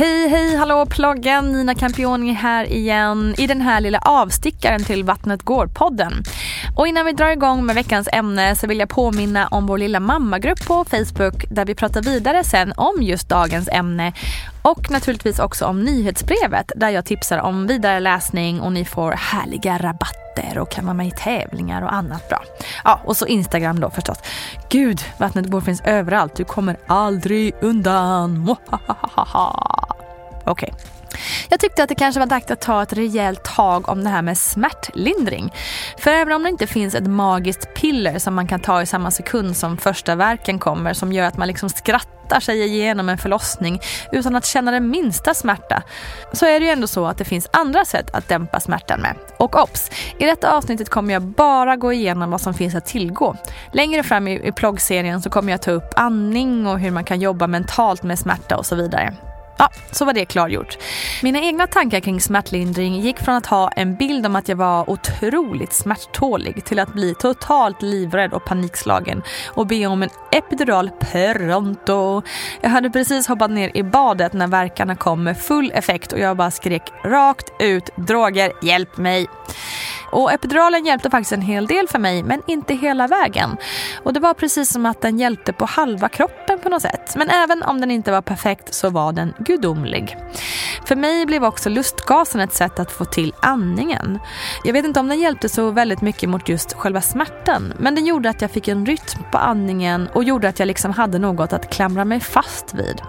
Hej, hej, hallå ploggen! Nina Campioni här igen i den här lilla avstickaren till Vattnet går-podden. Och innan vi drar igång med veckans ämne så vill jag påminna om vår lilla mammagrupp på Facebook där vi pratar vidare sen om just dagens ämne och naturligtvis också om nyhetsbrevet där jag tipsar om vidare läsning och ni får härliga rabatter och kan vara med i tävlingar och annat bra. Ja, och så Instagram då förstås. Gud, Vattnet går finns överallt. Du kommer aldrig undan. Okej. Okay. Jag tyckte att det kanske var dags att ta ett rejält tag om det här med smärtlindring. För även om det inte finns ett magiskt piller som man kan ta i samma sekund som första verken kommer som gör att man liksom skrattar sig igenom en förlossning utan att känna den minsta smärta så är det ju ändå så att det finns andra sätt att dämpa smärtan med. Och obs! I detta avsnittet kommer jag bara gå igenom vad som finns att tillgå. Längre fram i, i så kommer jag ta upp andning och hur man kan jobba mentalt med smärta och så vidare. Ja, så var det klargjort. Mina egna tankar kring smärtlindring gick från att ha en bild om att jag var otroligt smärttålig till att bli totalt livrädd och panikslagen och be om en epidural pronto. Jag hade precis hoppat ner i badet när verkarna kom med full effekt och jag bara skrek rakt ut droger, hjälp mig. Och epiduralen hjälpte faktiskt en hel del för mig, men inte hela vägen. Och det var precis som att den hjälpte på halva kroppen på något sätt. Men även om den inte var perfekt så var den gudomlig. För mig blev också lustgasen ett sätt att få till andningen. Jag vet inte om den hjälpte så väldigt mycket mot just själva smärtan, men den gjorde att jag fick en rytm på andningen och gjorde att jag liksom hade något att klamra mig fast vid.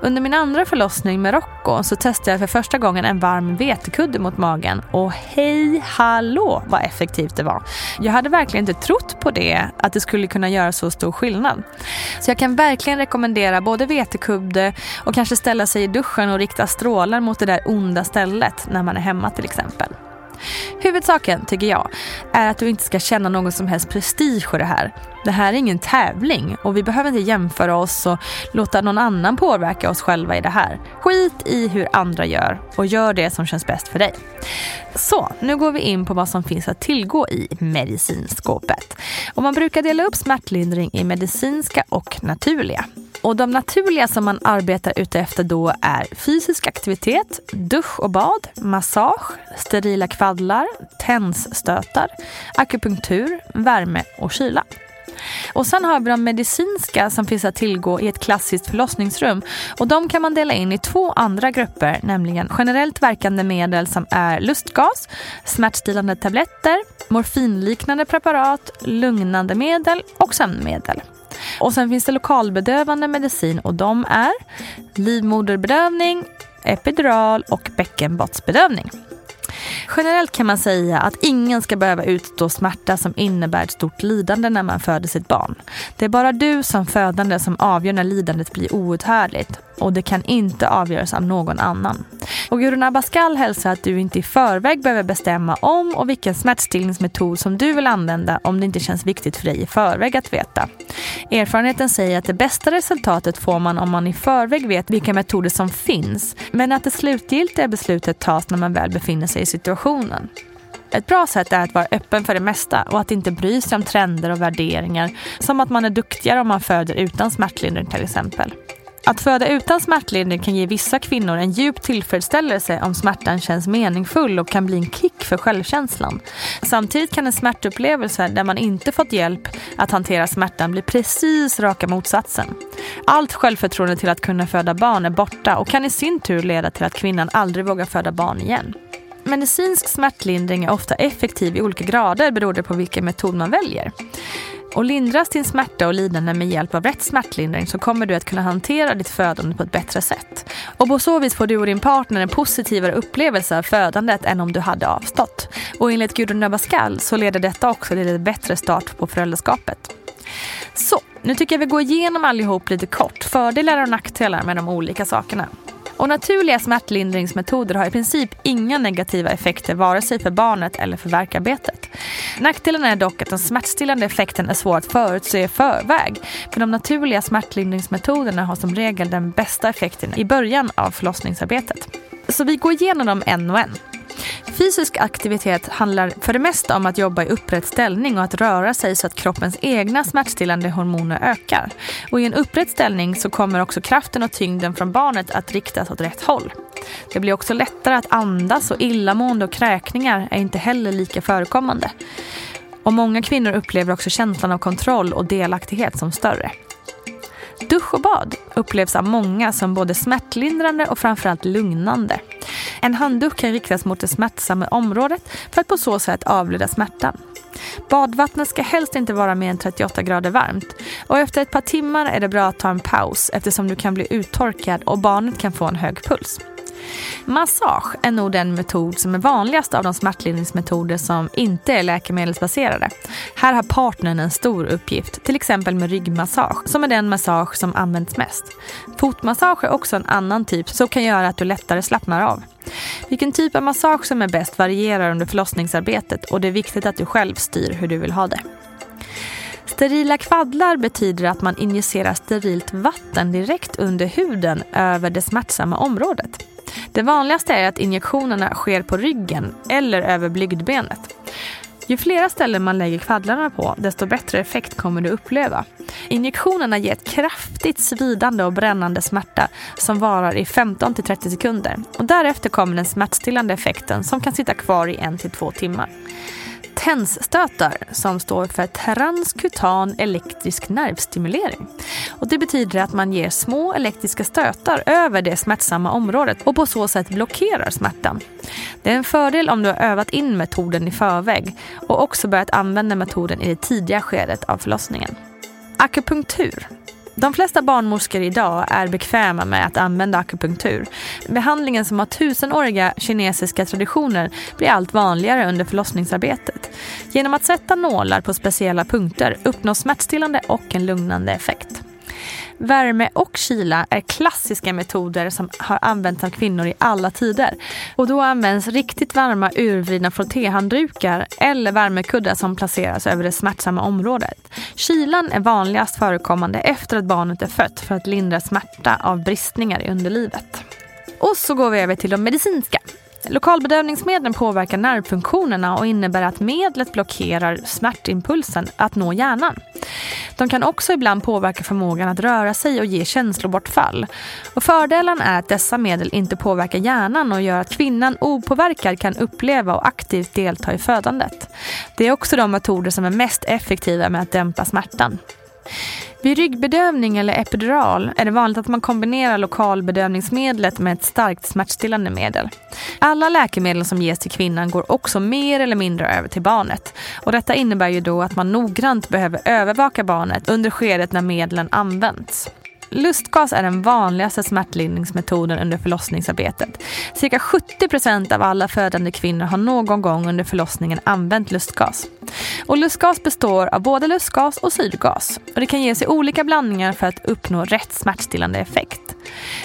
Under min andra förlossning med Rocco så testade jag för första gången en varm vetekudde mot magen och hej hallå vad effektivt det var. Jag hade verkligen inte trott på det, att det skulle kunna göra så stor skillnad. Så jag kan verkligen rekommendera både vetekudde och kanske ställa sig i duschen och rikta strålar mot det där onda stället när man är hemma till exempel. Huvudsaken, tycker jag, är att du inte ska känna någon som helst prestige i det här. Det här är ingen tävling och vi behöver inte jämföra oss och låta någon annan påverka oss själva i det här. Skit i hur andra gör och gör det som känns bäst för dig. Så, nu går vi in på vad som finns att tillgå i medicinskåpet. Och man brukar dela upp smärtlindring i medicinska och naturliga. Och de naturliga som man arbetar ute efter då är fysisk aktivitet, dusch och bad, massage, sterila kvaddlar, tensstötar, akupunktur, värme och kyla. Och sen har vi de medicinska som finns att tillgå i ett klassiskt förlossningsrum. Och de kan man dela in i två andra grupper, nämligen generellt verkande medel som är lustgas, smärtstillande tabletter, morfinliknande preparat, lugnande medel och sömnmedel. Och sen finns det lokalbedövande medicin och de är livmoderbedövning, epidural och bäckenbottsbedövning. Generellt kan man säga att ingen ska behöva utstå smärta som innebär ett stort lidande när man föder sitt barn. Det är bara du som födande som avgör när lidandet blir outhärdligt och det kan inte avgöras av någon annan. Och Gurun Abascal hälsar att du inte i förväg behöver bestämma om och vilken smärtstillningsmetod som du vill använda om det inte känns viktigt för dig i förväg att veta. Erfarenheten säger att det bästa resultatet får man om man i förväg vet vilka metoder som finns, men att det slutgiltiga beslutet tas när man väl befinner sig i situationen. Ett bra sätt är att vara öppen för det mesta och att inte bry sig om trender och värderingar. Som att man är duktigare om man föder utan smärtlindring till exempel. Att föda utan smärtlindring kan ge vissa kvinnor en djup tillfredsställelse om smärtan känns meningsfull och kan bli en kick för självkänslan. Samtidigt kan en smärtupplevelse där man inte fått hjälp att hantera smärtan bli precis raka motsatsen. Allt självförtroende till att kunna föda barn är borta och kan i sin tur leda till att kvinnan aldrig vågar föda barn igen. Medicinsk smärtlindring är ofta effektiv i olika grader beroende på vilken metod man väljer. Och lindras din smärta och lidande med hjälp av rätt smärtlindring så kommer du att kunna hantera ditt födande på ett bättre sätt. Och på så vis får du och din partner en positivare upplevelse av födandet än om du hade avstått. Och enligt Gudrun Abascal så leder detta också till en bättre start på föräldraskapet. Så, nu tycker jag vi går igenom allihop lite kort, fördelar och nackdelar med de olika sakerna. Och naturliga smärtlindringsmetoder har i princip inga negativa effekter vare sig för barnet eller för verkarbetet. Nackdelen är dock att den smärtstillande effekten är svår att förutse i förväg. Men de naturliga smärtlindringsmetoderna har som regel den bästa effekten i början av förlossningsarbetet. Så vi går igenom dem en och en. Fysisk aktivitet handlar för det mesta om att jobba i upprätt ställning och att röra sig så att kroppens egna smärtstillande hormoner ökar. Och i en upprätt ställning så kommer också kraften och tyngden från barnet att riktas åt rätt håll. Det blir också lättare att andas och illamående och kräkningar är inte heller lika förekommande. Och många kvinnor upplever också känslan av kontroll och delaktighet som större. Dusch och bad upplevs av många som både smärtlindrande och framförallt lugnande. En handduk kan riktas mot det smärtsamma området för att på så sätt avleda smärtan. Badvattnet ska helst inte vara mer än 38 grader varmt och efter ett par timmar är det bra att ta en paus eftersom du kan bli uttorkad och barnet kan få en hög puls. Massage är nog den metod som är vanligast av de smärtlindringsmetoder som inte är läkemedelsbaserade. Här har partnern en stor uppgift, till exempel med ryggmassage som är den massage som används mest. Fotmassage är också en annan typ som kan göra att du lättare slappnar av. Vilken typ av massage som är bäst varierar under förlossningsarbetet och det är viktigt att du själv styr hur du vill ha det. Sterila kvaddlar betyder att man injicerar sterilt vatten direkt under huden över det smärtsamma området. Det vanligaste är att injektionerna sker på ryggen eller över blygdbenet. Ju flera ställen man lägger kvaddlarna på, desto bättre effekt kommer du uppleva. Injektionerna ger ett kraftigt svidande och brännande smärta som varar i 15 30 sekunder. Och därefter kommer den smärtstillande effekten som kan sitta kvar i en till två timmar. Tensstötar som står för transkutan elektrisk nervstimulering. Och det betyder att man ger små elektriska stötar över det smärtsamma området och på så sätt blockerar smärtan. Det är en fördel om du har övat in metoden i förväg och också börjat använda metoden i det tidiga skedet av förlossningen. Akupunktur de flesta barnmorskor idag är bekväma med att använda akupunktur. Behandlingen som har tusenåriga kinesiska traditioner blir allt vanligare under förlossningsarbetet. Genom att sätta nålar på speciella punkter uppnås smärtstillande och en lugnande effekt. Värme och kyla är klassiska metoder som har använts av kvinnor i alla tider. Och då används riktigt varma urvridna frottéhanddukar eller värmekuddar som placeras över det smärtsamma området. Kylan är vanligast förekommande efter att barnet är fött för att lindra smärta av bristningar i underlivet. Och så går vi över till de medicinska. Lokalbedövningsmedlen påverkar nervfunktionerna och innebär att medlet blockerar smärtimpulsen att nå hjärnan. De kan också ibland påverka förmågan att röra sig och ge känslobortfall. Och fördelen är att dessa medel inte påverkar hjärnan och gör att kvinnan opåverkad kan uppleva och aktivt delta i födandet. Det är också de metoder som är mest effektiva med att dämpa smärtan. Vid ryggbedövning eller epidural är det vanligt att man kombinerar lokalbedövningsmedlet med ett starkt smärtstillande medel. Alla läkemedel som ges till kvinnan går också mer eller mindre över till barnet. Och detta innebär ju då att man noggrant behöver övervaka barnet under skedet när medlen används. Lustgas är den vanligaste smärtlindringsmetoden under förlossningsarbetet. Cirka 70 procent av alla födande kvinnor har någon gång under förlossningen använt lustgas. Och lustgas består av både lustgas och syrgas. Och det kan ges i olika blandningar för att uppnå rätt smärtstillande effekt.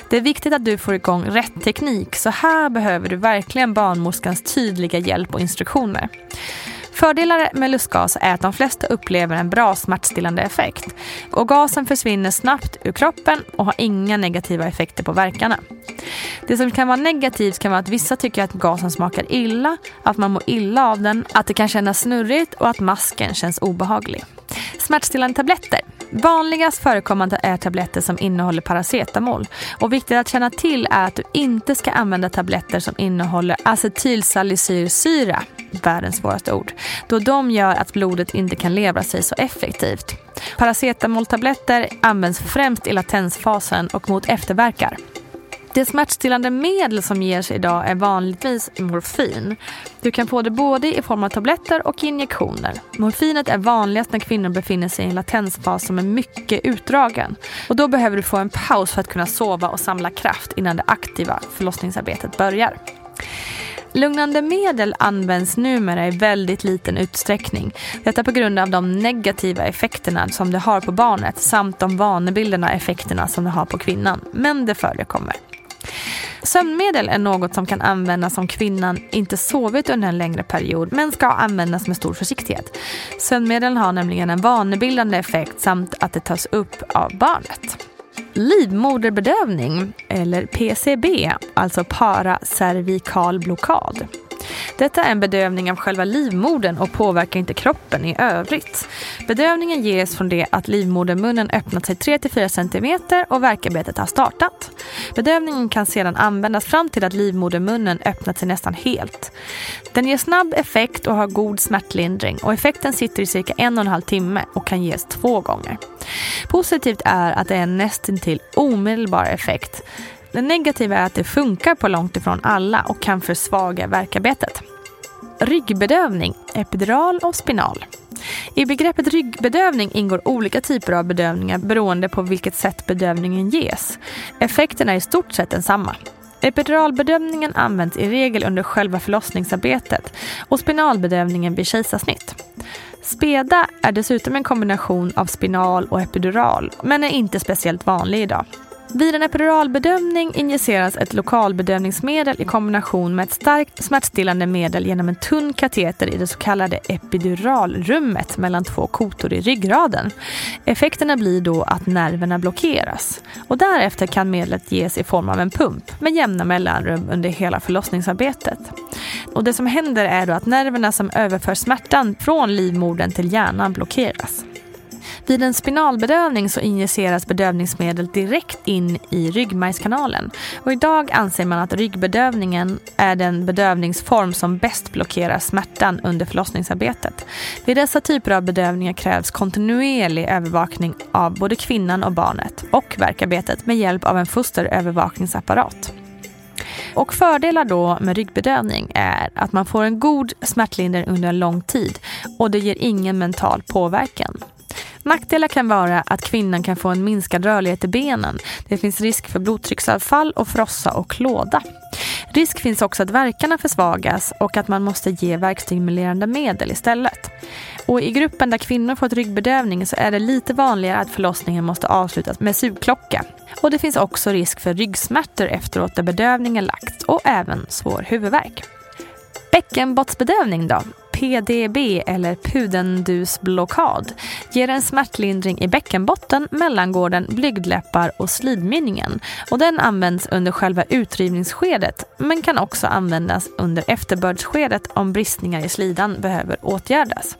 Det är viktigt att du får igång rätt teknik så här behöver du verkligen barnmorskans tydliga hjälp och instruktioner. Fördelar med lustgas är att de flesta upplever en bra smärtstillande effekt. Och gasen försvinner snabbt ur kroppen och har inga negativa effekter på verkarna. Det som kan vara negativt kan vara att vissa tycker att gasen smakar illa, att man mår illa av den, att det kan kännas snurrigt och att masken känns obehaglig. Smärtstillande tabletter. Vanligast förekommande är tabletter som innehåller paracetamol. Och viktigt att känna till är att du inte ska använda tabletter som innehåller acetylsalicylsyra, världens svåraste ord, då de gör att blodet inte kan levra sig så effektivt. Paracetamoltabletter används främst i latensfasen och mot efterverkar. Det smärtstillande medel som ges idag är vanligtvis morfin. Du kan få det både i form av tabletter och injektioner. Morfinet är vanligast när kvinnor befinner sig i en latensfas som är mycket utdragen. Och då behöver du få en paus för att kunna sova och samla kraft innan det aktiva förlossningsarbetet börjar. Lugnande medel används numera i väldigt liten utsträckning. Detta på grund av de negativa effekterna som det har på barnet samt de vanebildande effekterna som det har på kvinnan. Men det förekommer. Sömnmedel är något som kan användas om kvinnan inte sovit under en längre period men ska användas med stor försiktighet. Sömnmedel har nämligen en vanebildande effekt samt att det tas upp av barnet. Livmoderbedövning, eller PCB, alltså paracervikal blockad. Detta är en bedövning av själva livmodern och påverkar inte kroppen i övrigt. Bedövningen ges från det att livmodermunnen öppnat sig 3-4 cm och verkarbetet har startat. Bedövningen kan sedan användas fram till att livmodermunnen öppnat sig nästan helt. Den ger snabb effekt och har god smärtlindring och effekten sitter i cirka en och en halv timme och kan ges två gånger. Positivt är att det är en nästintill omedelbar effekt. Det negativa är att det funkar på långt ifrån alla och kan försvaga verkarbetet. Ryggbedövning, epidural och spinal. I begreppet ryggbedövning ingår olika typer av bedövningar beroende på vilket sätt bedövningen ges. Effekten är i stort sett densamma. Epiduralbedövningen används i regel under själva förlossningsarbetet och spinalbedövningen vid kejsarsnitt. Speda är dessutom en kombination av spinal och epidural men är inte speciellt vanlig idag. Vid en epiduralbedömning injiceras ett lokalbedövningsmedel i kombination med ett starkt smärtstillande medel genom en tunn kateter i det så kallade epiduralrummet mellan två kotor i ryggraden. Effekterna blir då att nerverna blockeras och därefter kan medlet ges i form av en pump med jämna mellanrum under hela förlossningsarbetet. Och det som händer är då att nerverna som överför smärtan från livmodern till hjärnan blockeras. Vid en spinalbedövning så injiceras bedövningsmedel direkt in i ryggmärgskanalen. Och idag anser man att ryggbedövningen är den bedövningsform som bäst blockerar smärtan under förlossningsarbetet. Vid dessa typer av bedövningar krävs kontinuerlig övervakning av både kvinnan och barnet och verkarbetet med hjälp av en fosterövervakningsapparat. Och fördelar då med ryggbedövning är att man får en god smärtlindring under en lång tid och det ger ingen mental påverkan. Nackdelar kan vara att kvinnan kan få en minskad rörlighet i benen. Det finns risk för blodtrycksavfall och frossa och klåda. Risk finns också att verkarna försvagas och att man måste ge verkstimulerande medel istället. Och I gruppen där kvinnor fått ryggbedövning så är det lite vanligare att förlossningen måste avslutas med sugklocka. Och det finns också risk för ryggsmärtor efteråt där bedövningen lagts och även svår huvudvärk. Bäckenbottsbedövning då? PDB eller pudendusblockad ger en smärtlindring i bäckenbotten, mellangården, blygdläppar och slidmynningen. Och den används under själva utdrivningsskedet men kan också användas under efterbördsskedet om bristningar i slidan behöver åtgärdas.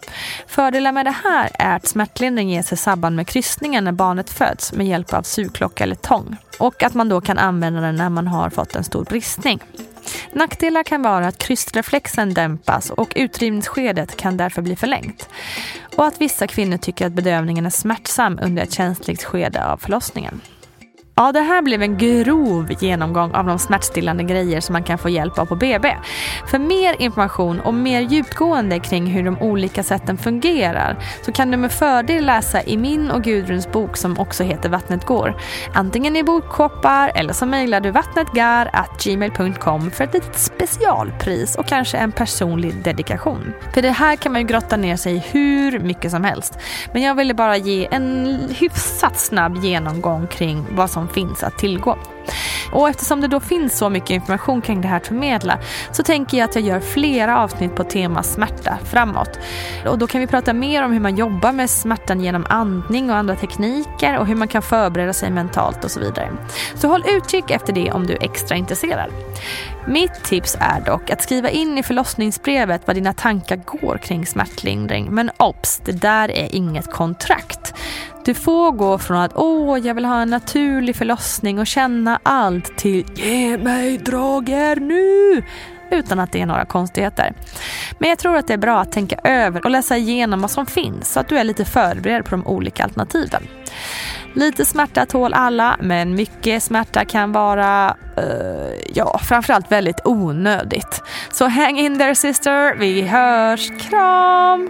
Fördelar med det här är att smärtlindring ges i samband med kryssningen när barnet föds med hjälp av sugklocka eller tång och att man då kan använda den när man har fått en stor bristning. Nackdelar kan vara att krystreflexen dämpas och utdrivningsskedet kan därför bli förlängt. Och att vissa kvinnor tycker att bedövningen är smärtsam under ett känsligt skede av förlossningen. Ja, det här blev en grov genomgång av de smärtstillande grejer som man kan få hjälp av på BB. För mer information och mer djupgående kring hur de olika sätten fungerar så kan du med fördel läsa i min och Gudruns bok som också heter Vattnet går. Antingen i bokkoppar eller så mejlar du vattnetgar.gmail.com för ett litet specialpris och kanske en personlig dedikation. För det här kan man ju grotta ner sig i hur mycket som helst. Men jag ville bara ge en hyfsat snabb genomgång kring vad som finns att tillgå. Och eftersom det då finns så mycket information kring det här att förmedla så tänker jag att jag gör flera avsnitt på tema smärta framåt. Och då kan vi prata mer om hur man jobbar med smärtan genom andning och andra tekniker och hur man kan förbereda sig mentalt och så vidare. Så håll utkik efter det om du är extra intresserad. Mitt tips är dock att skriva in i förlossningsbrevet vad dina tankar går kring smärtlindring. Men obs, det där är inget kontrakt. Du får gå från att åh, jag vill ha en naturlig förlossning och känna allt till ge mig droger nu utan att det är några konstigheter. Men jag tror att det är bra att tänka över och läsa igenom vad som finns så att du är lite förberedd på de olika alternativen. Lite smärta tål alla, men mycket smärta kan vara, uh, ja, framförallt väldigt onödigt. Så hang in there sister, vi hörs, kram!